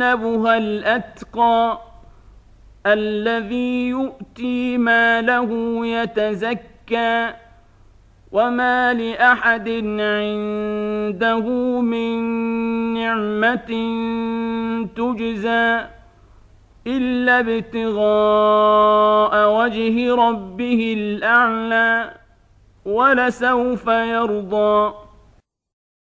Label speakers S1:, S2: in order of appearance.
S1: وسيجنبها الاتقى الذي يؤتي ماله يتزكى وما لاحد عنده من نعمه تجزى الا ابتغاء وجه ربه الاعلى ولسوف يرضى